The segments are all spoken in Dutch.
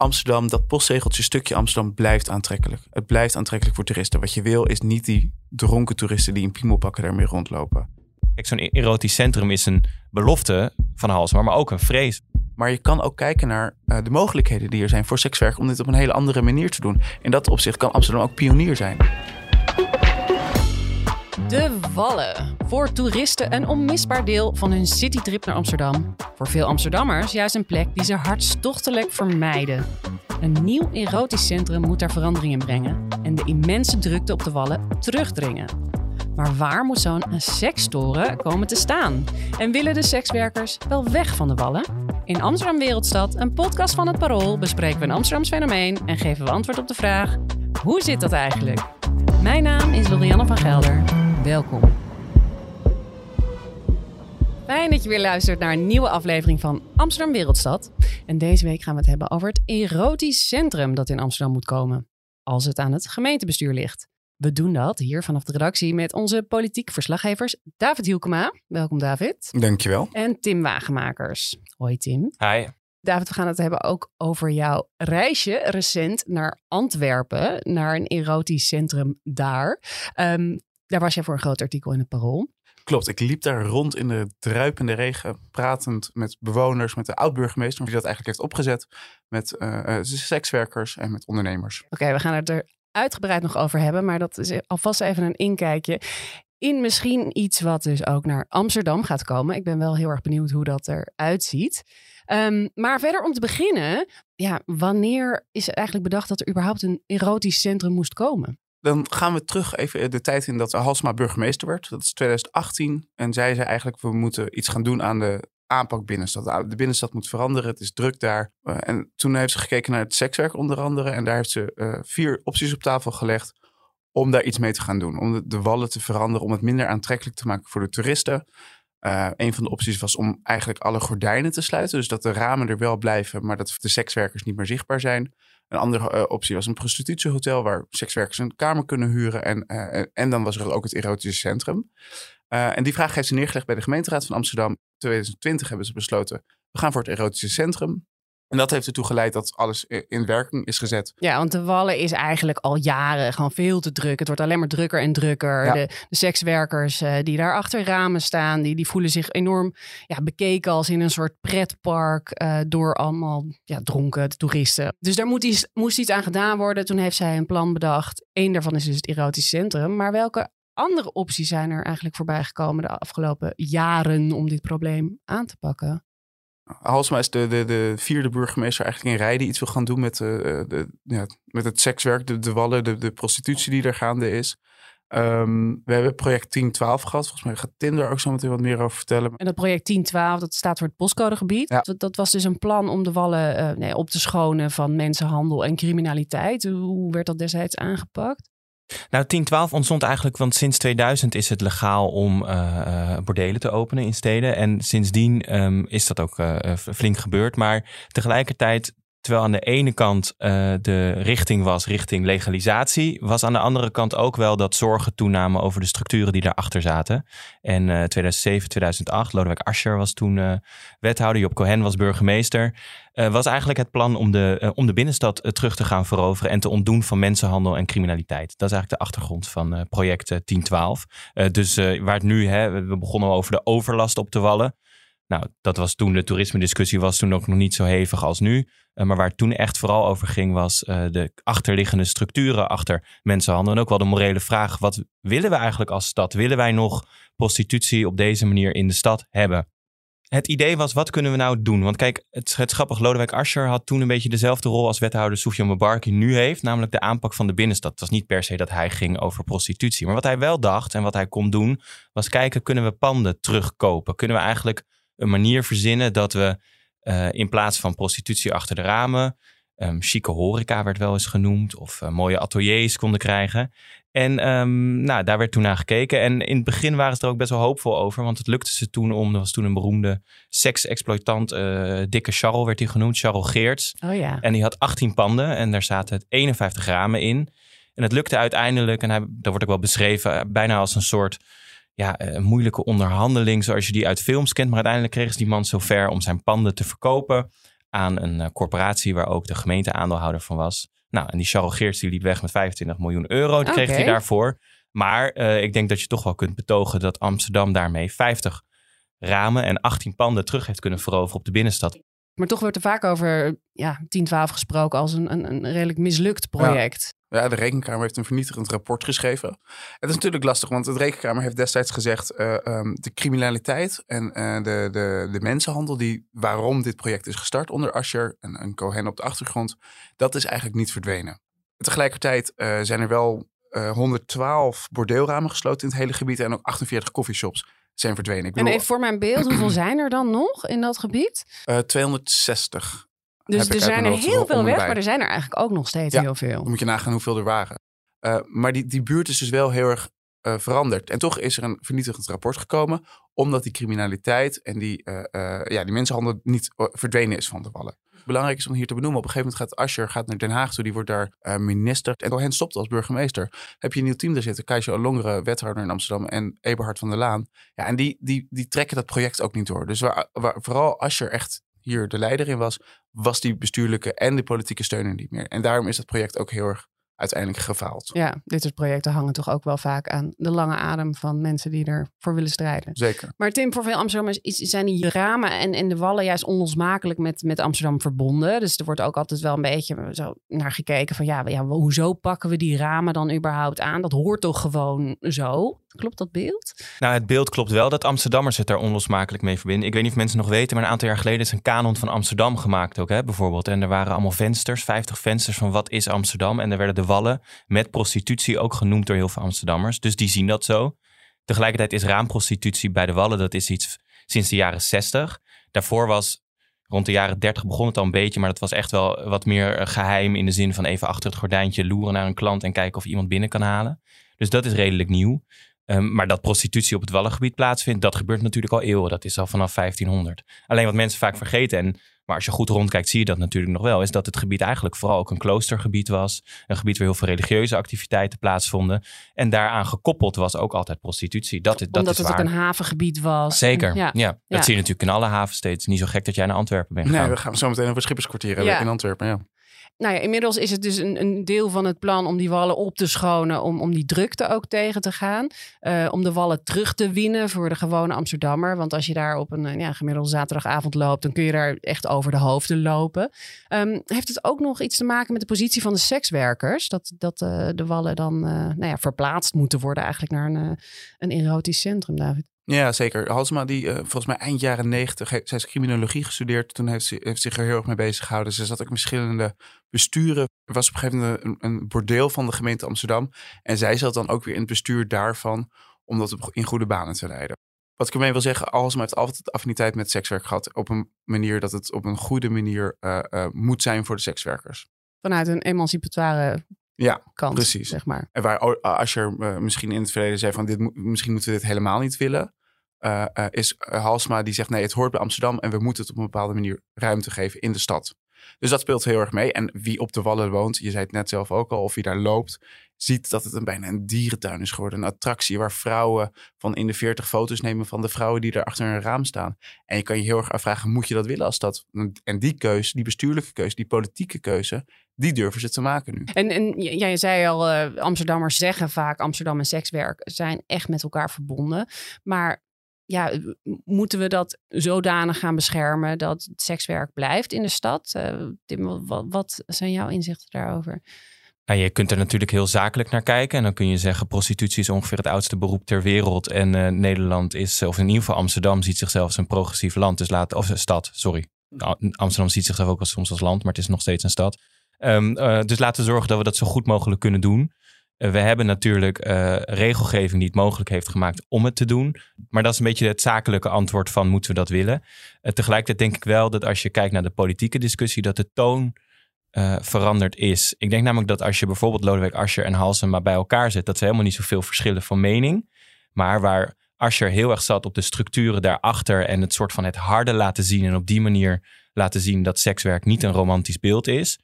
Amsterdam, dat postzegeltje stukje Amsterdam blijft aantrekkelijk. Het blijft aantrekkelijk voor toeristen. Wat je wil is niet die dronken toeristen die in piemelpakken daarmee rondlopen. Kijk, zo'n erotisch centrum is een belofte van Halsma, maar ook een vrees. Maar je kan ook kijken naar uh, de mogelijkheden die er zijn voor sekswerk om dit op een hele andere manier te doen. In dat opzicht kan Amsterdam ook pionier zijn. De Wallen. Voor toeristen een onmisbaar deel van hun citytrip naar Amsterdam. Voor veel Amsterdammers juist een plek die ze hartstochtelijk vermijden. Een nieuw erotisch centrum moet daar verandering in brengen en de immense drukte op de Wallen terugdringen. Maar waar moet zo'n sekstoren komen te staan? En willen de sekswerkers wel weg van de Wallen? In Amsterdam Wereldstad, een podcast van het Parool, bespreken we een Amsterdams fenomeen en geven we antwoord op de vraag: hoe zit dat eigenlijk? Mijn naam is Lorianne van Gelder. Welkom. Fijn dat je weer luistert naar een nieuwe aflevering van Amsterdam Wereldstad. En deze week gaan we het hebben over het erotisch centrum dat in Amsterdam moet komen. Als het aan het gemeentebestuur ligt. We doen dat hier vanaf de redactie met onze politiek verslaggevers David Hielkema. Welkom David. Dankjewel. En Tim Wagemakers. Hoi Tim. Hi. David, we gaan het hebben ook over jouw reisje recent naar Antwerpen, naar een erotisch centrum daar. Um, daar was jij voor een groot artikel in het Parool. Klopt, ik liep daar rond in de druipende regen, pratend met bewoners, met de oud-burgemeester, die dat eigenlijk heeft opgezet, met uh, sekswerkers en met ondernemers. Oké, we gaan het er uitgebreid nog over hebben, maar dat is alvast even een inkijkje in misschien iets wat dus ook naar Amsterdam gaat komen. Ik ben wel heel erg benieuwd hoe dat eruit ziet. Um, maar verder om te beginnen, ja, wanneer is het eigenlijk bedacht dat er überhaupt een erotisch centrum moest komen? Dan gaan we terug even de tijd in dat Halsma burgemeester werd. Dat is 2018. En zij zei eigenlijk, we moeten iets gaan doen aan de aanpak binnenstad. De binnenstad moet veranderen, het is druk daar. Uh, en toen heeft ze gekeken naar het sekswerk onder andere. En daar heeft ze uh, vier opties op tafel gelegd om daar iets mee te gaan doen. Om de, de, wallen te veranderen, om het minder aantrekkelijk te maken voor de toeristen. Uh, een van de opties was om eigenlijk alle gordijnen te sluiten. Dus dat de ramen er wel blijven, maar dat de sekswerkers niet meer zichtbaar zijn. Een andere uh, optie was een prostitutiehotel waar sekswerkers een kamer kunnen huren. En, uh, en dan was er ook het erotische centrum. en die vraag heeft ze neergelegd bij de gemeenteraad van Amsterdam. In 2020 hebben ze besloten, we gaan voor het erotische centrum. En dat heeft ertoe geleid dat alles in werking is gezet. Ja, want de Wallen is eigenlijk al jaren gewoon veel te druk. Het wordt alleen maar drukker en drukker. Ja. De, de, sekswerkers uh, die daar achter ramen staan, die, die voelen zich enorm ja, bekeken als in een soort pretpark uh, door allemaal ja, dronken toeristen. Dus daar moet iets, moest iets aan gedaan worden. Toen heeft zij een plan bedacht. Eén daarvan is dus het erotisch centrum. Maar welke andere opties zijn er eigenlijk voorbij gekomen de afgelopen jaren om dit probleem aan te pakken? Halsma is de, de, de vierde burgemeester eigenlijk in rij die iets wil gaan doen met, uh, de, ja, met het sekswerk, de, de wallen, de, de prostitutie die er gaande is. Um, we hebben project 1012 gehad. Volgens mij gaat Tinder ook zo meteen wat meer over vertellen. En dat project 1012, dat staat voor het postcodegebied. Ja. Dat, dat, was dus een plan om de wallen uh, nee, op te schonen van mensenhandel en criminaliteit. Hoe werd dat destijds aangepakt? Nou, 1012 ontstond eigenlijk, want sinds 2000 is het legaal om uh, bordelen te openen in steden. En sindsdien um, is dat ook uh, flink gebeurd. Maar tegelijkertijd Terwijl aan de ene kant uh, de richting was richting legalisatie, was aan de andere kant ook wel dat zorgen toenamen over de structuren die daarachter zaten. En uh, 2007, 2008, Lodewijk Asscher was toen uh, wethouder, Job Cohen was burgemeester. was eigenlijk het plan om de, om de binnenstad terug te gaan veroveren en te ontdoen van mensenhandel en criminaliteit. Dat is eigenlijk de achtergrond van project 1012. dus waar het nu, hè, we begonnen over de overlast op te wallen. Nou, dat was toen de toerisme-discussie was toen ook nog niet zo hevig als nu. Uh, maar waar het toen echt vooral over ging, was uh, de achterliggende structuren achter mensenhandel. En ook wel de morele vraag: wat willen we eigenlijk als stad? Willen wij nog prostitutie op deze manier in de stad hebben? Het idee was, wat kunnen we nou doen? Want kijk, het, het grappig, Lodewijk Asscher had toen een beetje dezelfde rol als wethouder Soufiane Mabarki nu heeft. Namelijk de aanpak van de binnenstad. Het was niet per se dat hij ging over prostitutie. Maar wat hij wel dacht en wat hij kon doen, was kijken, kunnen we panden terugkopen? Kunnen we eigenlijk een manier verzinnen dat we uh, in plaats van prostitutie achter de ramen, um, chique horeca werd wel eens genoemd, of uh, mooie ateliers konden krijgen. En um, nou, daar werd toen naar gekeken. En in het begin waren ze er ook best wel hoopvol over, want het lukte ze toen om, er was toen een beroemde seksexploitant, uh, dikke Charles werd hij genoemd, Charles Geerts. Oh ja. En die had 18 panden en daar zaten 51 ramen in. En het lukte uiteindelijk, en hij, dat wordt ook wel beschreven, bijna als een soort ja, een moeilijke onderhandeling zoals je die uit films kent. Maar uiteindelijk kreeg ze die man zover om zijn panden te verkopen aan een eh, corporatie waar ook de gemeente aandeelhouder van was. Nou, en die Charles Geerts die liep weg met 25 miljoen euro. Die kreeg hij daarvoor. Maar eh, ik denk dat je toch wel kunt betogen dat Amsterdam daarmee 50 ramen en 18 panden terug heeft kunnen veroveren op de binnenstad. Maar toch wordt er vaak over ja, 10, 12 gesproken als een, een, een redelijk mislukt project. Ja, de Rekenkamer heeft een vernietigend rapport geschreven. Het is natuurlijk lastig, want de Rekenkamer heeft destijds gezegd... eh, ehm, de criminaliteit en eh, de, de, de mensenhandel... Die, waarom dit project is gestart onder Asscher en, en Cohen op de achtergrond... dat is eigenlijk niet verdwenen. Tegelijkertijd eh, zijn er wel eh 112 bordeelramen gesloten in het hele gebied... en ook 48 coffeeshops zijn verdwenen. Ik En bedoel, even voor mijn beeld, hoeveel zijn er dan nog in dat gebied? eh, 260. Dus heb ik er zijn er heel veel en weg, maar er zijn er eigenlijk ook nog steeds Ja. heel veel. Dan moet je nagaan hoeveel er waren. Eh, maar die, die buurt is dus wel heel erg eh, veranderd. En toch is er een vernietigend rapport gekomen. Omdat die criminaliteit en die, eh, eh, ja, die mensenhandel niet eh, verdwenen is van de wallen. Belangrijk is om hier te benoemen. Op een gegeven moment gaat Asscher gaat naar Den Haag toe. Die wordt daar eh, minister. En Cohen stopt als burgemeester. Heb je een nieuw team daar zitten. Kajsa Olongre, wethouder in Amsterdam. En Eberhard van der Laan. Ja, en die, die, die trekken dat project ook niet door. Dus waar, vooral Asscher echt hier de leider in was. Was die bestuurlijke en de politieke steun er niet meer. En daarom is dat project ook heel erg uiteindelijk gefaald. Ja, dit soort projecten hangen toch ook wel vaak aan de lange adem van mensen die ervoor willen strijden. Zeker. Maar Tim, voor veel Amsterdammers is, zijn die ramen en, en de wallen juist onlosmakelijk met, met Amsterdam verbonden. Dus er wordt ook altijd wel een beetje zo naar gekeken van ja, ja, hoezo pakken we die ramen dan überhaupt aan? Dat hoort toch gewoon zo? Klopt dat beeld? Nou, het beeld klopt wel dat Amsterdammers het daar onlosmakelijk mee verbinden. Ik weet niet of mensen nog weten, maar een aantal jaar geleden is een kanon van Amsterdam gemaakt ook, hè, bijvoorbeeld. En er waren allemaal vensters, 50 vensters van wat is Amsterdam. En er werden de wallen met prostitutie ook genoemd door heel veel Amsterdammers. Dus die zien dat zo. Tegelijkertijd is raamprostitutie bij de wallen, dat is iets sinds de jaren 60. Daarvoor was rond de jaren 30 begon het al een beetje, maar dat was echt wel wat meer eh, geheim in de zin van even achter het gordijntje loeren naar een klant en kijken of iemand binnen kan halen. Dus dat is redelijk nieuw. Um, maar dat prostitutie op het Wallengebied plaatsvindt, dat gebeurt natuurlijk al eeuwen. Dat is al vanaf 1500. Alleen wat mensen vaak vergeten, en, maar als je goed rondkijkt zie je dat natuurlijk nog wel, is dat het gebied eigenlijk vooral ook een kloostergebied was. Een gebied waar heel veel religieuze activiteiten plaatsvonden. En daaraan gekoppeld was ook altijd prostitutie. Dat, dat Omdat is het waar. ook een havengebied was. Zeker, En- ja. ja. Dat zie je natuurlijk in alle havensteden. Niet zo gek dat jij naar Antwerpen bent Nee, gegaan. we gaan zo meteen over Schipperskwartier Ja. in Antwerpen. Ja. Nou ja, inmiddels is het dus een, een deel van het plan om die wallen op te schonen, om, om die drukte ook tegen te gaan. Eh, om de wallen terug te winnen voor de gewone Amsterdammer. Want als je daar op een eh, ja, gemiddelde zaterdagavond loopt, dan kun je daar echt over de hoofden lopen. Ehm, heeft het ook nog iets te maken met de positie van de sekswerkers? Dat, dat eh, de wallen dan nou ja, verplaatst moeten worden eigenlijk naar een, een erotisch centrum, David? Ja, zeker. Halsema, die eh, volgens mij eind jaren negentig, zij is criminologie gestudeerd. Toen heeft ze heeft zich er heel erg mee bezig gehouden. Ze zat ook in verschillende besturen. Was op een gegeven moment een, een bordeel van de gemeente Amsterdam. En zij zat dan ook weer in het bestuur daarvan, om dat in goede banen te leiden. Wat ik ermee wil zeggen, Halsema heeft altijd affiniteit met sekswerk gehad. Op een manier dat het op een goede manier eh, eh, moet zijn voor de sekswerkers. Vanuit een emancipatoire Ja, kant, precies. zeg maar. En waar O- Asscher eh, misschien in het verleden zei van dit, misschien moeten we dit helemaal niet willen. eh, eh, is eh, Halsma die zegt nee, het hoort bij Amsterdam en we moeten het op een bepaalde manier ruimte geven in de stad. Dus dat speelt heel erg mee. En wie op de Wallen woont, je zei het net zelf ook al, of wie daar loopt, ziet dat het een, bijna een dierentuin is geworden. Een attractie waar vrouwen van in de 40 foto's nemen van de vrouwen die er achter een raam staan. En je kan je heel erg afvragen, moet je dat willen als stad? En die keuze, die bestuurlijke keuze, die politieke keuze, die durven ze te maken nu. En, en ja, je zei al, eh, Amsterdammers zeggen vaak Amsterdam en sekswerk zijn echt met elkaar verbonden. Maar ja, moeten we dat zodanig gaan beschermen dat sekswerk blijft in de stad? Eh, Tim, wat, wat zijn jouw inzichten daarover? Nou, je kunt er natuurlijk heel zakelijk naar kijken. En dan kun je zeggen, prostitutie is ongeveer het oudste beroep ter wereld. En eh, Nederland is, of in ieder geval Amsterdam, ziet zichzelf als een progressief land. Dus laat, of een stad, sorry. Nou, Amsterdam ziet zichzelf ook wel soms als land, maar het is nog steeds een stad. Ehm, eh, dus laten we zorgen dat we dat zo goed mogelijk kunnen doen. Eh, we hebben natuurlijk eh, regelgeving die het mogelijk heeft gemaakt om het te doen. Maar dat is een beetje het zakelijke antwoord van moeten we dat willen. Tegelijkertijd denk ik wel dat als je kijkt naar de politieke discussie, dat de toon veranderd is. Ik denk namelijk dat als je bijvoorbeeld Lodewijk Asscher en Halsema bij elkaar zet, dat ze helemaal niet zoveel verschillen van mening. Maar waar Asscher heel erg zat op de structuren daarachter en het soort van het harde laten zien en op die manier laten zien dat sekswerk niet een romantisch beeld is,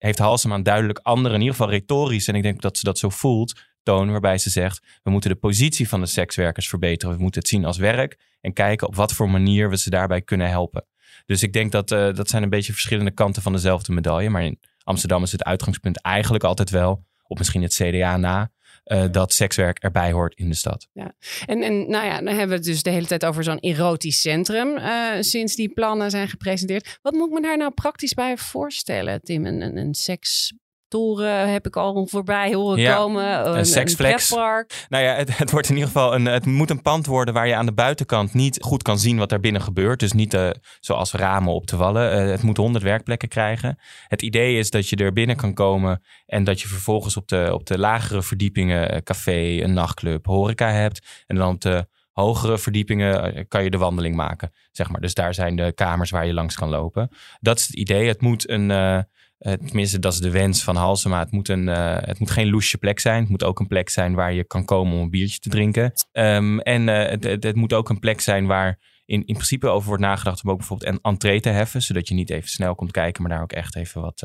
heeft Halsema een duidelijk andere, in ieder geval retorisch, en ik denk dat ze dat zo voelt, toon waarbij ze zegt, we moeten de positie van de sekswerkers verbeteren. We moeten het zien als werk en kijken op wat voor manier we ze daarbij kunnen helpen. Dus ik denk dat uh, dat zijn een beetje verschillende kanten van dezelfde medaille. Maar in Amsterdam is het uitgangspunt eigenlijk altijd wel, op misschien het CDA na, uh, dat sekswerk erbij hoort in de stad. Ja. En, en nou ja, dan hebben we het dus de hele tijd over zo'n erotisch centrum uh, sinds die plannen zijn gepresenteerd. Wat moet ik me daar nou praktisch bij voorstellen, Tim? Een, een seks toren heb ik al voorbij horen ja, komen. Een, een seksflex. nou ja, het, het, wordt in ieder geval een, het moet een pand worden waar je aan de buitenkant niet goed kan zien wat daar binnen gebeurt. Dus niet uh, zoals ramen op te wallen. Uh, het moet honderd werkplekken krijgen. Het idee is dat je er binnen kan komen en dat je vervolgens op de, op de lagere verdiepingen een café, een nachtclub, horeca hebt. En dan op de hogere verdiepingen kan je de wandeling maken, zeg maar. Dus daar zijn de kamers waar je langs kan lopen. Dat is het idee. Het moet een... Uh, uh, tenminste, dat is de wens van Halsema. Het moet, een, uh, het moet geen loesje plek zijn. Het moet ook een plek zijn waar je kan komen om een biertje te drinken. Um, en het, het, het, moet ook een plek zijn waar in, in principe over wordt nagedacht om ook bijvoorbeeld een entree te heffen. Zodat je niet even snel komt kijken, maar daar ook echt even wat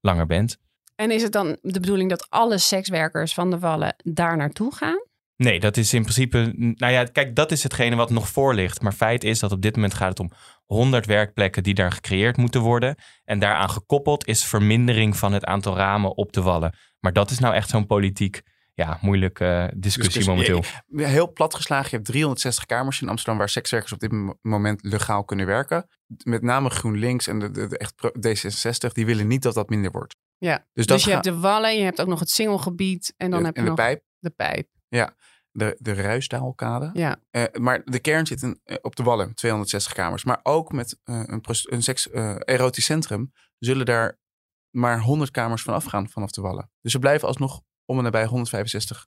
langer bent. En is het dan de bedoeling dat alle sekswerkers van de Wallen daar naartoe gaan? Nee, dat is in principe. Nou ja, kijk, dat is hetgene wat nog voor ligt. Maar feit is dat op dit moment gaat het om 100 werkplekken die daar gecreëerd moeten worden. En daaraan gekoppeld is vermindering van het aantal ramen op de wallen. Maar dat is nou echt zo'n politiek. Ja, moeilijke discussie momenteel. Heel plat geslagen, je hebt 360 kamers in Amsterdam waar sekswerkers op dit moment legaal kunnen werken. Met name GroenLinks en de, de, de echt D66, die willen niet dat dat minder wordt. Ja, dus, dus je hebt de wallen, je hebt ook nog het singelgebied en dan heb je en nog de pijp. de pijp. Ja, de, de Ruisdaalkade. Ja. Uh, maar de kern zit in, uh, op de Wallen, 260 kamers. Maar ook met uh, een, een seks, erotisch centrum zullen daar maar 100 kamers van afgaan vanaf de Wallen. Dus er blijven alsnog om en nabij 165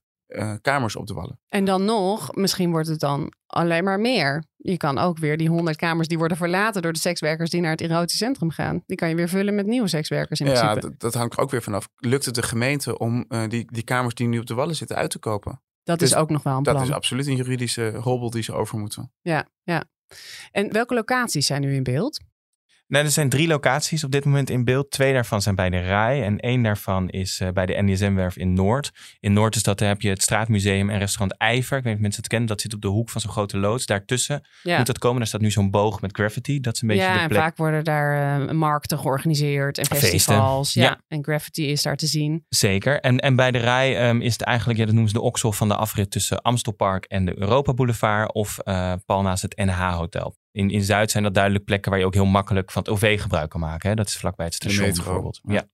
kamers op de Wallen. En dan nog, misschien wordt het dan alleen maar meer. Je kan ook weer die 100 kamers die worden verlaten door de sekswerkers die naar het erotisch centrum gaan. Die kan je weer vullen met nieuwe sekswerkers in ja, principe. dat hangt er ook weer vanaf. Lukt het de gemeente om die, die kamers die nu op de Wallen zitten uit te kopen? Dat dus is ook nog wel een plan. Dat is absoluut een juridische hobbel die ze over moeten. Ja, ja. En welke locaties zijn nu in beeld? Nou, er zijn drie locaties op dit moment in beeld. Twee daarvan zijn bij de RAI en één daarvan is uh, bij de NDSM-werf in Noord. In Noord is dat, daar heb je het Straatmuseum en restaurant Ijver. Ik weet niet of mensen het kennen. Dat zit op de hoek van zo'n grote loods. Daartussen ja. moet dat komen. Daar staat nu zo'n boog met graffiti. Dat is een beetje ja, de plek. en vaak worden daar uh, markten georganiseerd en festivals. Ja. ja. En graffiti is daar te zien. Zeker. En, en bij de RAI um, is het eigenlijk, ja, dat noemen ze de oksel van de afrit tussen Amstelpark en de Europa Boulevard. Of uh, pal naast het NH-hotel. In, in Zuid zijn dat duidelijk plekken waar je ook heel makkelijk van het OV gebruik kan maken. Hè? Dat is vlakbij het station bijvoorbeeld. Ja. ja.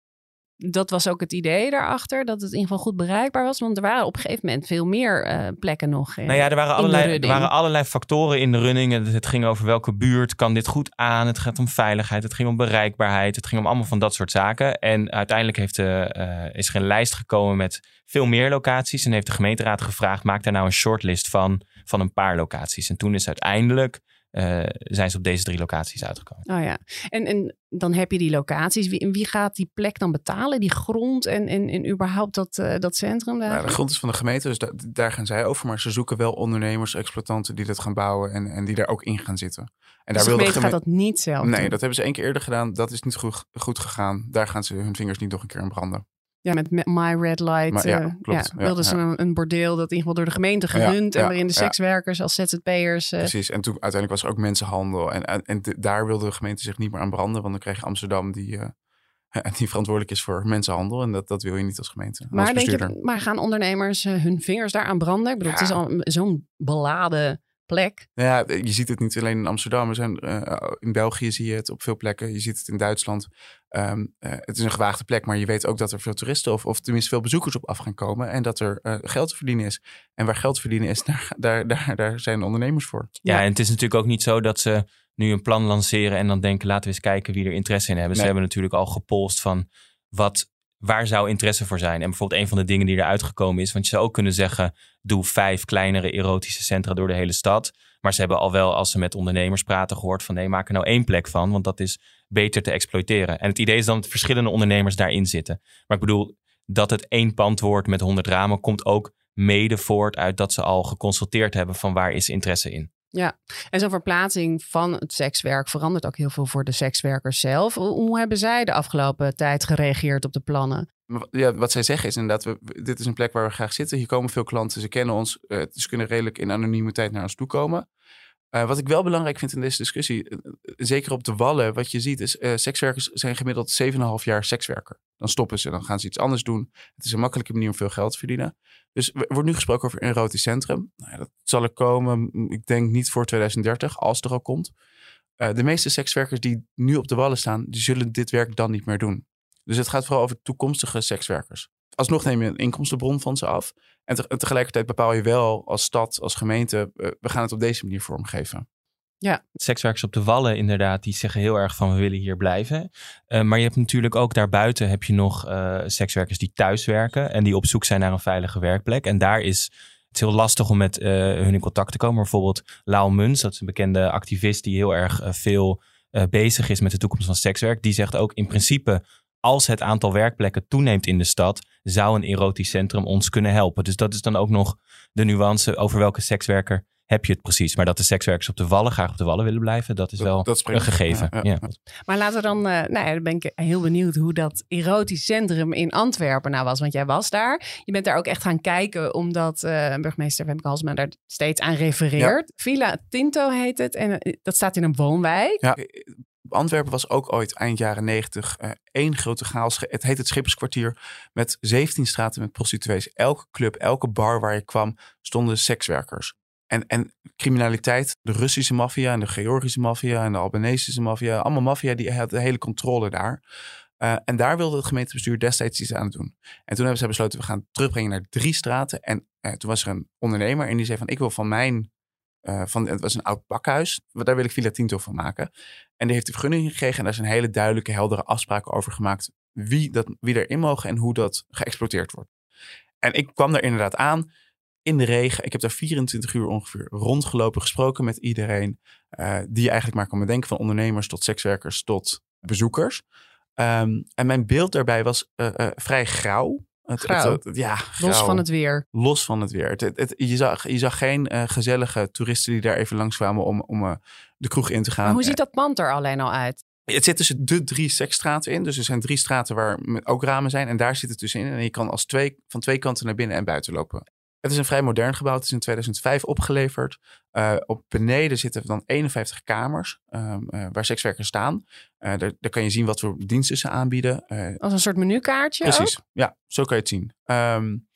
Dat was ook het idee daarachter, dat het in ieder geval goed bereikbaar was. Want er waren op een gegeven moment veel meer uh, plekken nog. Uh, nou ja, er waren, allerlei, er waren allerlei factoren in de running. Het ging over welke buurt kan dit goed aan. Het gaat om veiligheid, het ging om bereikbaarheid. Het ging om allemaal van dat soort zaken. En uiteindelijk heeft de, uh, is er een lijst gekomen met veel meer locaties. En heeft de gemeenteraad gevraagd, maak daar nou een shortlist van, van een paar locaties. En toen is uiteindelijk uh, zijn ze op deze drie locaties uitgekomen. Oh ja, en, en dan heb je die locaties. Wie, wie gaat die plek dan betalen? Die grond en, en, en überhaupt dat, uh, dat centrum daar? Nou, de grond is van de gemeente, dus da daar gaan zij over. Maar ze zoeken wel ondernemers, exploitanten die dat gaan bouwen en, en die daar ook in gaan zitten. En dus daar de gemeente, gaat dat niet zelf Nee, doen. dat hebben ze één keer eerder gedaan. Dat is niet goed, goed gegaan. Daar gaan ze hun vingers niet nog een keer aan branden. Ja, met My Red Light maar, ja, uh, klopt, ja, wilden ja, ze een, een, bordeel dat in ieder geval door de gemeente gerund en waarin de sekswerkers als ZZP'ers... Uh, Precies, en toen uiteindelijk was er ook mensenhandel en, en, en daar wilde de gemeente zich niet meer aan branden, want dan krijg je Amsterdam die, uh, die verantwoordelijk is voor mensenhandel en dat, dat wil je niet als gemeente. Maar, denk je, maar gaan ondernemers hun vingers daaraan branden? Ik bedoel, het is al zo'n beladen plek. Ja, je ziet het niet alleen in Amsterdam. Er zijn, uh, in België zie je het op veel plekken. Je ziet het in Duitsland. Um, uh, het is een gewaagde plek, maar je weet ook dat er veel toeristen of, of tenminste veel bezoekers op af gaan komen. En dat er uh, geld te verdienen is. En waar geld te verdienen is, daar, daar, daar, daar zijn ondernemers voor. Ja, ja, en het is natuurlijk ook niet zo dat ze nu een plan lanceren en dan denken laten we eens kijken wie er interesse in hebben. Nee. Ze hebben natuurlijk al gepolst van wat waar zou interesse voor zijn? En bijvoorbeeld een van de dingen die eruit gekomen is, want je zou ook kunnen zeggen, doe vijf kleinere erotische centra door de hele stad. Maar ze hebben al wel, als ze met ondernemers praten, gehoord van nee, maak er nou één plek van, want dat is beter te exploiteren. En het idee is dan dat verschillende ondernemers daarin zitten. Maar ik bedoel, dat het één pand wordt met honderd ramen, komt ook mede voort uit dat ze al geconsulteerd hebben van waar is interesse in. Ja, en zo'n verplaatsing van het sekswerk verandert ook heel veel voor de sekswerkers zelf. Hoe hebben zij de afgelopen tijd gereageerd op de plannen? Ja, wat zij zeggen is inderdaad, we, dit is een plek waar we graag zitten. Hier komen veel klanten, ze kennen ons. Uh, ze kunnen redelijk in anonimiteit naar ons toe komen. Uh, wat ik wel belangrijk vind in deze discussie, uh, zeker op de wallen, wat je ziet, is sekswerkers zijn gemiddeld 7,5 jaar sekswerker. Dan stoppen ze, dan gaan ze iets anders doen. Het is een makkelijke manier om veel geld te verdienen. Dus er wordt nu gesproken over een erotisch centrum. Nou ja, dat zal er komen, ik denk niet voor 2030, als het er al komt. de meeste sekswerkers die nu op de wallen staan, die zullen dit werk dan niet meer doen. Dus het gaat vooral over toekomstige sekswerkers. Alsnog neem je een inkomstenbron van ze af. En, te, en tegelijkertijd bepaal je wel als stad, als gemeente, uh, we gaan het op deze manier vormgeven. Ja. Sekswerkers op de Wallen inderdaad, die zeggen heel erg van we willen hier blijven. Uh, maar je hebt natuurlijk ook daarbuiten heb je nog uh, sekswerkers die thuis werken en die op zoek zijn naar een veilige werkplek. En daar is het heel lastig om met hun in contact te komen. Bijvoorbeeld Lau Muns, dat is een bekende activist die heel erg veel bezig is met de toekomst van sekswerk. Die zegt ook in principe als het aantal werkplekken toeneemt in de stad, zou een erotisch centrum ons kunnen helpen. Dus dat is dan ook nog de nuance over welke sekswerker heb je het precies. Maar dat de sekswerkers op de wallen graag op de wallen willen blijven, dat is wel dat een gegeven. Ja, ja. Maar laten we dan, uh, nou ja, dan ben ik heel benieuwd hoe dat erotisch centrum in Antwerpen nou was. Want jij was daar. Je bent daar ook echt gaan kijken, omdat uh, burgemeester Wemke Halsma daar steeds aan refereert. Villa Tinto heet het en uh, dat staat in een woonwijk. Ja, Antwerpen was ook ooit eind jaren negentig uh, één grote chaos. Het heet het Schipperskwartier met 17 straten met prostituees. Elke club, elke bar waar je kwam, stonden sekswerkers. En, en criminaliteit, de Russische maffia en de Georgische maffia en de Albanesische maffia, allemaal maffia, die had de hele controle daar. Uh, en daar wilde het gemeentebestuur destijds iets aan doen. En toen hebben ze besloten, we gaan terugbrengen naar drie straten. En uh, toen was er een ondernemer en die zei van, ik wil van mijn uh, van, het was een oud bakhuis. Daar wil ik Villa Tinto van maken. En die heeft de vergunning gekregen. En daar zijn hele duidelijke, heldere afspraken over gemaakt. Wie, dat, wie erin mogen en hoe dat geëxploiteerd wordt. En ik kwam daar inderdaad aan in de regen. Ik heb daar 24 uur ongeveer rondgelopen, gesproken met iedereen. Uh, die je eigenlijk maar kan bedenken. Van ondernemers tot sekswerkers tot bezoekers. Um, en mijn beeld daarbij was uh, vrij grauw. Het, het, ja, grauw. Los van het weer. Los van het weer. Het, je, zag, je zag geen uh, gezellige toeristen die daar even langskwamen om, om uh, de kroeg in te gaan. Maar hoe ziet dat pand er alleen al uit? Het zit tussen de drie seksstraten in. Dus er zijn drie straten waar ook ramen zijn. En daar zit het tussenin. En je kan als twee, van twee kanten naar binnen en buiten lopen. Het is een vrij modern gebouw. Het is in 2005 opgeleverd. Uh, op beneden zitten dan 51 kamers um, uh, waar sekswerkers staan. Uh, daar, daar, kan je zien wat voor diensten ze aanbieden. Als een soort menukaartje Precies, ook? ja, zo kan je het zien. Um,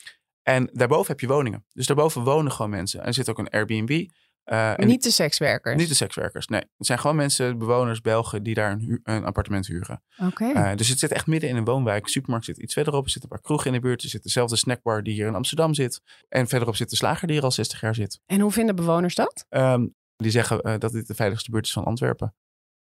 en daarboven heb je woningen. Dus daarboven wonen gewoon mensen. En er zit ook een Airbnb. Uh, niet de sekswerkers? Niet de sekswerkers, nee. Het zijn gewoon mensen, bewoners, Belgen, die daar een, een appartement huren. Oké. Okay. Uh, dus het zit echt midden in een woonwijk. De supermarkt zit iets verderop. Er zit een paar kroegen in de buurt. Er zit dezelfde snackbar die hier in Amsterdam zit. En verderop zit de slager die hier al 60 jaar zit. En hoe vinden bewoners dat? Um, die zeggen uh, dat dit de veiligste buurt is van Antwerpen.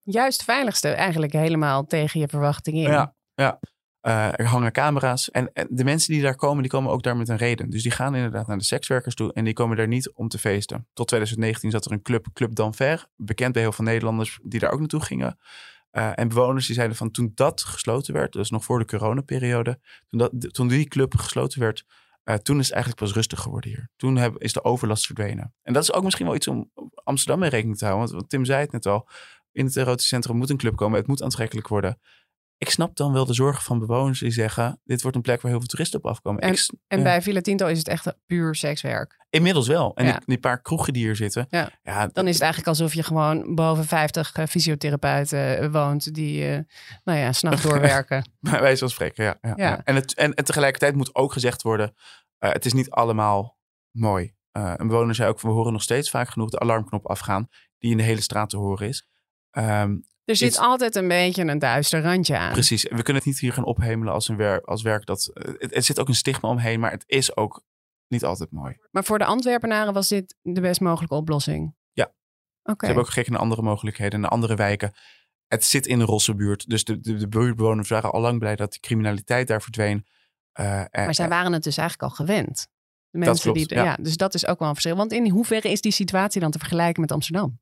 Juist de veiligste, eigenlijk helemaal tegen je verwachting in. Ja, ja. Uh, er hangen camera's. En, de mensen die daar komen, die komen ook daar met een reden. Dus die gaan inderdaad naar de sekswerkers toe. En die komen daar niet om te feesten. Tot 2019 zat er een club, Club d'Anver. Bekend bij heel veel Nederlanders die daar ook naartoe gingen. Uh, en bewoners die zeiden van toen dat gesloten werd, dus nog voor de coronaperiode. Toen, dat, toen die club gesloten werd, uh, toen is het eigenlijk pas rustig geworden hier. Toen is de overlast verdwenen. En dat is ook misschien wel iets om Amsterdam mee rekening te houden. Want Tim zei het net al. In het erotisch centrum moet een club komen. Het moet aantrekkelijk worden ik snap dan wel de zorgen van bewoners die zeggen: dit wordt een plek waar heel veel toeristen op afkomen. En, ik, en ja. bij Villa Tinto is het echt puur sekswerk. Inmiddels wel. En ja. die, die, paar kroegen die hier zitten. Ja. ja dan is het eigenlijk alsof je gewoon boven 50 uh, fysiotherapeuten woont die, uh, nou ja, s'nachts doorwerken. bij wijze van spreken, ja. ja, En, het, en, en tegelijkertijd moet ook gezegd worden: het is niet allemaal mooi. een bewoner zei ook: we horen nog steeds vaak genoeg de alarmknop afgaan, die in de hele straat te horen is. Um, er zit altijd een beetje een duister randje aan. Precies. We kunnen het niet hier gaan ophemelen als, een werk, als werk dat. Het, het zit ook een stigma omheen, maar het is ook niet altijd mooi. Maar voor de Antwerpenaren was dit de best mogelijke oplossing? Ja. Okay. Ze hebben ook gekeken naar andere mogelijkheden, naar andere wijken. Het zit in de rosse buurt. Dus de, de, de buurtbewoners waren al lang blij dat de criminaliteit daar verdween. Uh, maar zij waren het dus eigenlijk al gewend. De mensen klopt, die. Ja. ja. dus dat is ook wel een verschil. Want in hoeverre is die situatie dan te vergelijken met Amsterdam?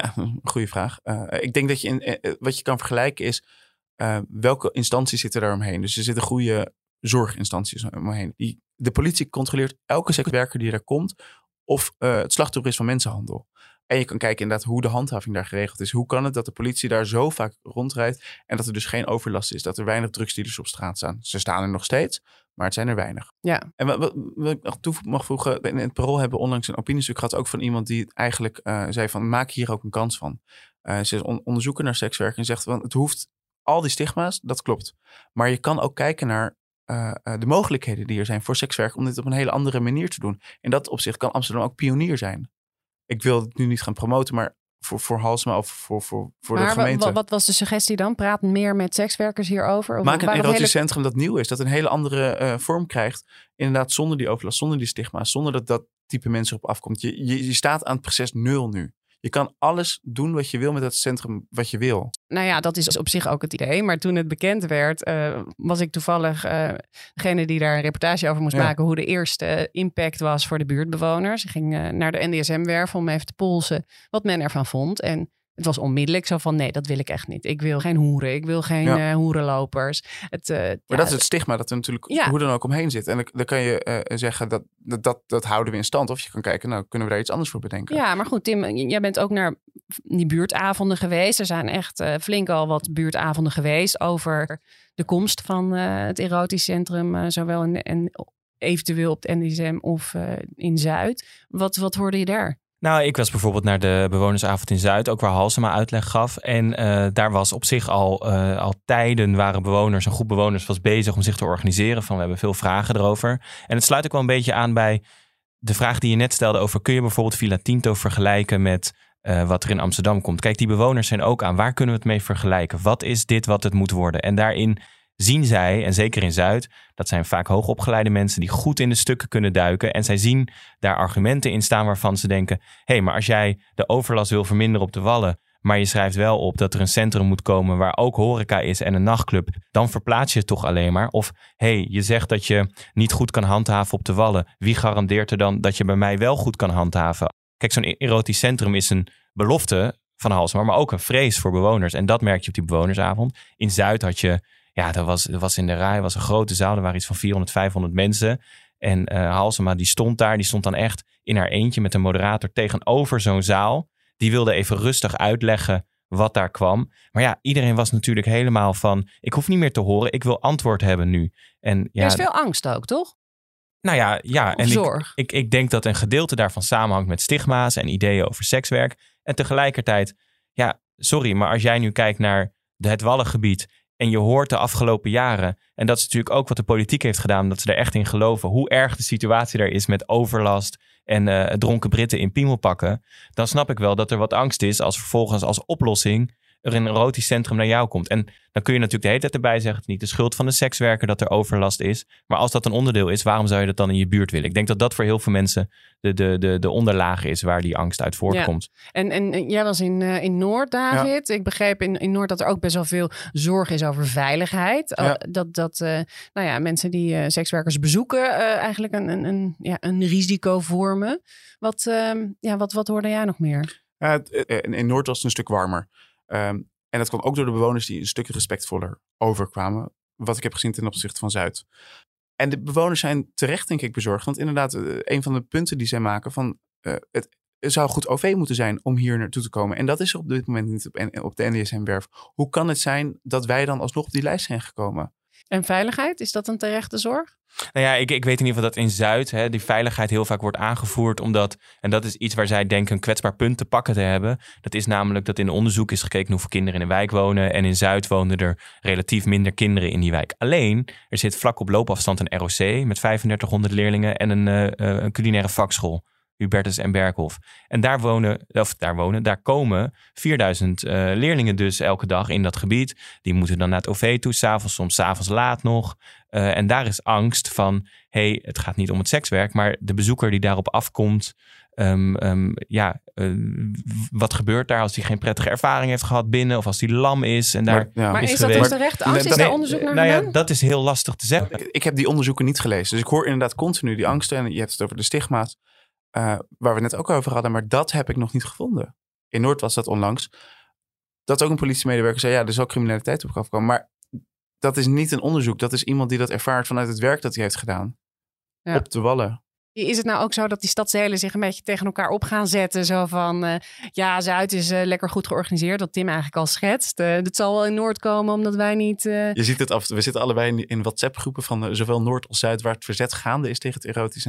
Goede vraag. Uh, ik denk dat je in, uh, wat je kan vergelijken is welke instanties zitten daar omheen. Dus er zitten goede zorginstanties omheen. Die, de politie controleert elke sekswerker die daar komt of het slachtoffer is van mensenhandel. En je kan kijken inderdaad hoe de handhaving daar geregeld is. Hoe kan het dat de politie daar zo vaak rondrijdt en dat er dus geen overlast is? Dat er weinig drugsdealers op straat staan. Ze staan er nog steeds, maar het zijn er weinig. Ja. En wat, wat, wat ik nog toe mag voegen, in het parool hebben we onlangs een opiniestuk gehad, ook van iemand die eigenlijk uh, zei van maak hier ook een kans van. Uh, ze is on onderzoeker naar sekswerk en zegt van het hoeft al die stigma's, dat klopt. Maar je kan ook kijken naar uh, de mogelijkheden die er zijn voor sekswerk om dit op een hele andere manier te doen. In dat opzicht kan Amsterdam ook pionier zijn. Ik wil het nu niet gaan promoten, maar voor, voor Halsma of voor, voor, voor maar de gemeente. Wat, wat was de suggestie dan? Praat meer met sekswerkers hierover? Of Maak een erotisch hele... centrum dat nieuw is. Dat een hele andere uh, vorm krijgt. Inderdaad, zonder die overlast, zonder die stigma's. Zonder dat dat type mensen op afkomt. Je, je, je staat aan het proces nul nu. Je kan alles doen wat je wil met dat centrum wat je wil. Nou ja, dat is op zich ook het idee. Maar toen het bekend werd, uh, was ik toevallig uh, degene die daar een reportage over moest ja. maken. Hoe de eerste impact was voor de buurtbewoners. Ik ging uh, naar de NDSM-werf om even te polsen wat men ervan vond. En het was onmiddellijk zo van nee, dat wil ik echt niet. Ik wil geen hoeren, ik wil geen ja. uh, hoerenlopers. Het, uh, maar ja, dat is het stigma dat er natuurlijk ja. hoe dan ook omheen zit. En dan kan je uh, zeggen dat, dat, dat, dat houden we in stand. Of je kan kijken, nou kunnen we daar iets anders voor bedenken. Ja, maar goed Tim, jij bent ook naar die buurtavonden geweest. Er zijn echt flink al wat buurtavonden geweest over de komst van het erotisch centrum. zowel in, en eventueel op het NDSM of in Zuid. Wat, wat hoorde je daar? Nou, ik was bijvoorbeeld naar de bewonersavond in Zuid, ook waar Halsema uitleg gaf. En uh, daar was op zich al, uh, al tijden waren bewoners, een groep bewoners was bezig om zich te organiseren. Van we hebben veel vragen erover. En het sluit ook wel een beetje aan bij de vraag die je net stelde over kun je bijvoorbeeld Villa Tinto vergelijken met uh, wat er in Amsterdam komt. Kijk, die bewoners zijn ook aan waar kunnen we het mee vergelijken? Wat is dit wat het moet worden? En daarin zien zij, en zeker in Zuid, dat zijn vaak hoogopgeleide mensen die goed in de stukken kunnen duiken. En zij zien daar argumenten in staan waarvan ze denken: hé, hey, maar als jij de overlast wil verminderen op de wallen, maar je schrijft wel op dat er een centrum moet komen waar ook horeca is en een nachtclub, dan verplaats je het toch alleen maar. Of hé, hey, je zegt dat je niet goed kan handhaven op de wallen. Wie garandeert er dan dat je bij mij wel goed kan handhaven? Kijk, zo'n erotisch centrum is een belofte van Halsmar, maar ook een vrees voor bewoners. En dat merk je op die bewonersavond. In Zuid had je ja, dat was, dat was in de rij, was een grote zaal. Er waren iets van 400, 500 mensen. En uh, Halsema, die stond daar. Die stond dan echt in haar eentje met een moderator tegenover zo'n zaal. Die wilde even rustig uitleggen wat daar kwam. Maar ja, iedereen was natuurlijk helemaal van... ik hoef niet meer te horen, ik wil antwoord hebben nu. En, ja, er is veel angst ook, toch? Nou ja, ja. En zorg. Ik, ik, ik denk dat een gedeelte daarvan samenhangt met stigma's en ideeën over sekswerk. En tegelijkertijd, ja, sorry, maar als jij nu kijkt naar het Wallengebied en je hoort de afgelopen jaren, en dat is natuurlijk ook wat de politiek heeft gedaan, dat ze er echt in geloven, hoe erg de situatie daar is met overlast en uh, dronken Britten in piemelpakken. Dan snap ik wel dat er wat angst is als vervolgens als oplossing er een erotisch centrum naar jou komt. En dan kun je natuurlijk de hele tijd erbij zeggen: het is niet de schuld van de sekswerker dat er overlast is. Maar als dat een onderdeel is, waarom zou je dat dan in je buurt willen? Ik denk dat dat voor heel veel mensen de, de, de, de onderlaag is waar die angst uit voortkomt. Ja. En, en jij was in, uh, in Noord, David. Ja. Ik begreep in, in Noord dat er ook best wel veel zorg is over veiligheid. Ja. Dat, dat uh, nou ja, mensen die uh, sekswerkers bezoeken eigenlijk een, een, een, ja, een risico vormen. Wat, ehm, ja, wat, wat hoorde jij nog meer? in, in Noord was het een stuk warmer. Um, en dat kwam ook door de bewoners die een stuk respectvoller overkwamen. Wat ik heb gezien ten opzichte van Zuid. En de bewoners zijn terecht, denk ik, bezorgd. Want inderdaad, uh, een van de punten die zij maken van... Het, het zou goed OV moeten zijn om hier naartoe te komen. En dat is er op dit moment niet op, op de NDSM-werf. Hoe kan het zijn dat wij dan alsnog op die lijst zijn gekomen? En veiligheid, is dat een terechte zorg? Nou ja, ik, ik weet in ieder geval dat in Zuid hè, die veiligheid heel vaak wordt aangevoerd. Omdat, en dat is iets waar zij denken een kwetsbaar punt te pakken te hebben. Dat is namelijk dat in onderzoek is gekeken hoeveel kinderen in een wijk wonen. En in Zuid woonden er relatief minder kinderen in die wijk. Alleen, er zit vlak op loopafstand een ROC met 3500 leerlingen en een, uh, een culinaire vakschool. Hubertus en Berghof. En daar wonen, of daar wonen, daar komen 4000 uh, leerlingen dus elke dag in dat gebied. Die moeten dan naar het OV toe, s'avonds, soms s'avonds laat nog. Uh, en daar is angst van, hey, het gaat niet om het sekswerk, maar de bezoeker die daarop afkomt. Um, um, ja, uh, wat gebeurt daar als hij geen prettige ervaring heeft gehad binnen of als hij lam is en daar maar, ja. maar is, is dat dus terecht angst? Is daar onderzoek naar nou gedaan? ja, dat is heel lastig te zeggen. Ik, ik, heb die onderzoeken niet gelezen, dus ik hoor inderdaad continu die angsten en je hebt het over de stigma's. Uh, waar we net ook over hadden, maar dat heb ik nog niet gevonden. In Noord was dat onlangs. Dat ook een politiemedewerker zei, ja, er zal criminaliteit op afkomen. Maar dat is niet een onderzoek. Dat is iemand die dat ervaart vanuit het werk dat hij heeft gedaan. Ja. Op de wallen. Is het nou ook zo dat die stadsdelen zich een beetje tegen elkaar op gaan zetten? Zo van, uh, ja, Zuid is uh, lekker goed georganiseerd, wat Tim eigenlijk al schetst. Uh, het zal wel in Noord komen, omdat wij niet... Je ziet het af, we zitten allebei in, in WhatsApp-groepen van zowel Noord als Zuid... waar het verzet gaande is tegen het erotisch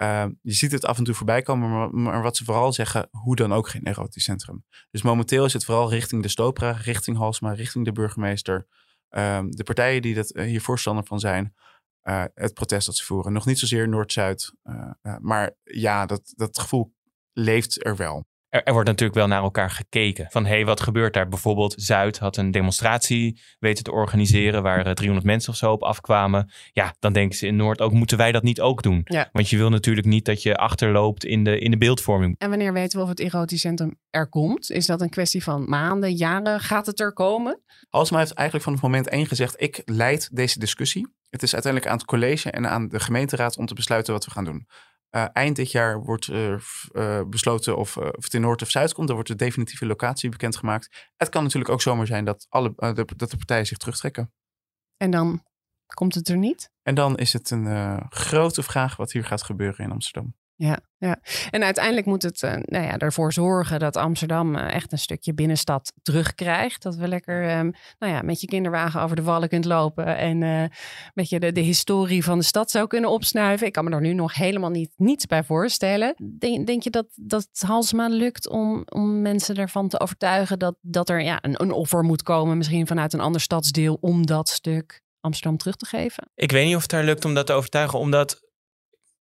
Ehm, je ziet het af en toe voorbij komen, maar, maar, wat ze vooral zeggen, hoe dan ook geen erotisch centrum. Dus momenteel is het vooral richting de Stopra, richting Halsma, richting de burgemeester. Ehm, de partijen die dat, hier voorstander van zijn... Uh, het protest dat ze voeren. Nog niet zozeer Noord-Zuid. Uh, maar ja, dat, dat gevoel leeft er wel. Er, er, wordt natuurlijk wel naar elkaar gekeken. Van hé, hey, wat gebeurt daar? Bijvoorbeeld Zuid had een demonstratie weten te organiseren waar 300 mensen of zo op afkwamen. Ja, dan denken ze in Noord ook, moeten wij dat niet ook doen? Ja. Want je wil natuurlijk niet dat je achterloopt in de, in de beeldvorming. En wanneer weten we of het erotisch centrum er komt? Is dat een kwestie van maanden, jaren? Gaat het er komen? Alsma heeft eigenlijk van het moment één gezegd, ik leid deze discussie. Het is uiteindelijk aan het college en aan de gemeenteraad om te besluiten wat we gaan doen. Uh, eind dit jaar wordt er uh, besloten of, of het in Noord of Zuid komt. Dan wordt de definitieve locatie bekendgemaakt. Het kan natuurlijk ook zomaar zijn dat, alle, de, dat de partijen zich terugtrekken. En dan komt het er niet? En dan is het een grote vraag wat hier gaat gebeuren in Amsterdam. Ja, ja, en uiteindelijk moet het uh, nou ja, ervoor zorgen dat Amsterdam uh, echt een stukje binnenstad terugkrijgt. Dat we lekker um, nou ja, met je kinderwagen over de wallen kunt lopen en uh, met je de, de historie van de stad zou kunnen opsnuiven. Ik kan me er nu nog helemaal niet, niets bij voorstellen. Denk, denk je dat, dat Halsema lukt om, om mensen ervan te overtuigen dat, dat er ja, een, een offer moet komen, misschien vanuit een ander stadsdeel, om dat stuk Amsterdam terug te geven? Ik weet niet of het daar lukt om dat te overtuigen, omdat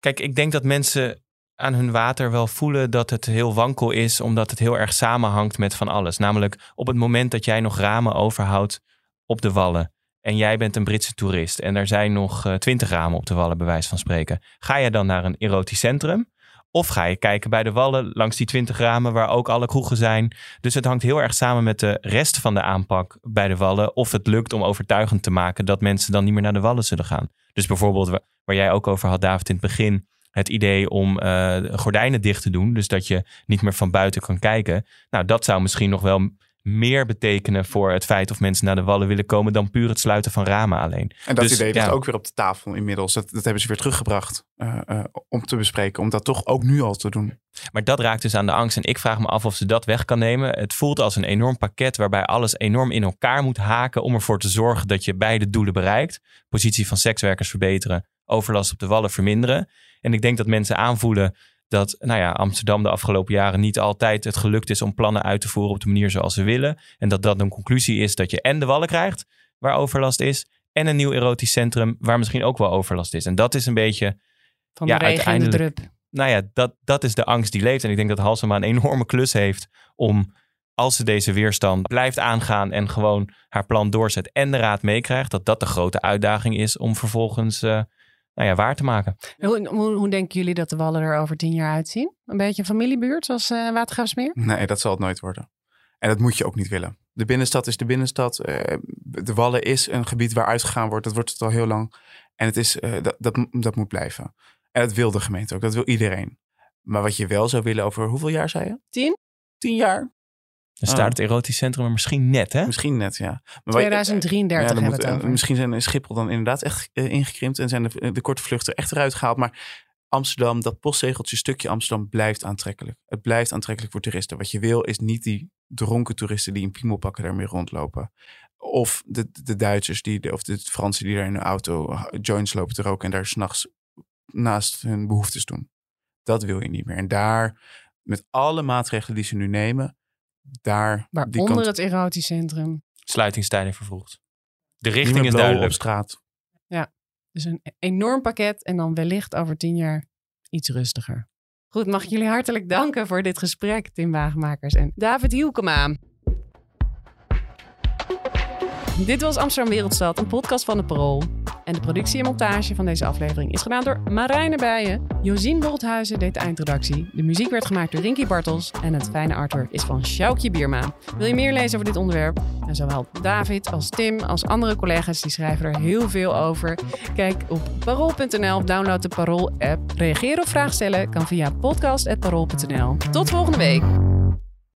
Kijk, ik denk dat mensen aan hun water wel voelen dat het heel wankel is, omdat het heel erg samenhangt met van alles. Namelijk op het moment dat jij nog ramen overhoudt op de wallen en jij bent een Britse toerist en er zijn nog twintig ramen op de wallen, bij wijze van spreken. Ga je dan naar een erotisch centrum? Of ga je kijken bij de wallen langs die twintig ramen waar ook alle kroegen zijn. Dus het hangt heel erg samen met de rest van de aanpak bij de wallen. Of het lukt om overtuigend te maken dat mensen dan niet meer naar de wallen zullen gaan. Dus bijvoorbeeld waar jij ook over had, David, in het begin. Het idee om uh, gordijnen dicht te doen. Dus dat je niet meer van buiten kan kijken. Nou, dat zou misschien nog wel meer betekenen voor het feit of mensen naar de wallen willen komen dan puur het sluiten van ramen alleen. En dat dus, idee ligt ja. ook weer op de tafel inmiddels. Dat, dat hebben ze weer teruggebracht uh, uh, om te bespreken, om dat toch ook nu al te doen. Maar dat raakt dus aan de angst en ik vraag me af of ze dat weg kan nemen. Het voelt als een enorm pakket waarbij alles enorm in elkaar moet haken om ervoor te zorgen dat je beide doelen bereikt. Positie van sekswerkers verbeteren, overlast op de wallen verminderen. En ik denk dat mensen aanvoelen dat nou ja, Amsterdam de afgelopen jaren niet altijd het gelukt is om plannen uit te voeren op de manier zoals ze willen. En dat dat een conclusie is dat je en de wallen krijgt waar overlast is. En een nieuw erotisch centrum waar misschien ook wel overlast is. En dat is een beetje. Van de ja, regen en de drup. Nou ja, dat, dat is de angst die leeft. En ik denk dat Halsema een enorme klus heeft om als ze deze weerstand blijft aangaan en gewoon haar plan doorzet en de raad meekrijgt, dat dat de grote uitdaging is om vervolgens uh, nou ja, waar te maken. Hoe, hoe, hoe, denken jullie dat de wallen er over tien jaar uitzien? Een beetje een familiebuurt zoals uh, Watergraafsmeer? Nee, dat zal het nooit worden. En dat moet je ook niet willen. De binnenstad is de binnenstad. Uh, de Wallen is een gebied waar uitgegaan wordt. Dat wordt het al heel lang. En het is, uh, dat, dat, dat moet blijven. En dat wil de gemeente ook. Dat wil iedereen. Maar wat je wel zou willen over hoeveel jaar zei je? Tien? Tien jaar. Dan staat het erotisch centrum er misschien net, hè? Misschien net, ja. Maar 2033 ja, hebben het over. Misschien zijn in Schiphol dan inderdaad echt uh, ingekrimpt en zijn de, de, korte vluchten echt eruit gehaald. Maar Amsterdam, dat postzegeltje stukje Amsterdam blijft aantrekkelijk. Het blijft aantrekkelijk voor toeristen. Wat je wil is niet die dronken toeristen die in piemelpakken daarmee rondlopen. Of de, de Duitsers die, of de Fransen die daar in een auto joints lopen te roken en daar s'nachts naast hun behoeftes doen. Dat wil je niet meer. En daar, met alle maatregelen die ze nu nemen, daar... Waaronder kant... het erotisch centrum. Sluitingstijden vervroegd. De richting is duidelijk. op straat. Ja, dus een enorm pakket en dan wellicht over tien jaar iets rustiger. Goed, mag ik jullie hartelijk danken voor dit gesprek, Tim Wagenmakers en David Hielkema. Dit was Amsterdam Wereldstad, een podcast van de Parool. En de productie en montage van deze aflevering is gedaan door Marijne Bijen. Josien Bolthuizen deed de eindredactie. De muziek werd gemaakt door Rinky Bartels. En het fijne artwork is van Sjoukje Bierma. Wil je meer lezen over dit onderwerp? En zowel David als Tim als andere collega's die schrijven er heel veel over. Kijk op parool.nl download de Parool-app. Reageren of vragen stellen kan via podcast.parool.nl. Tot volgende week.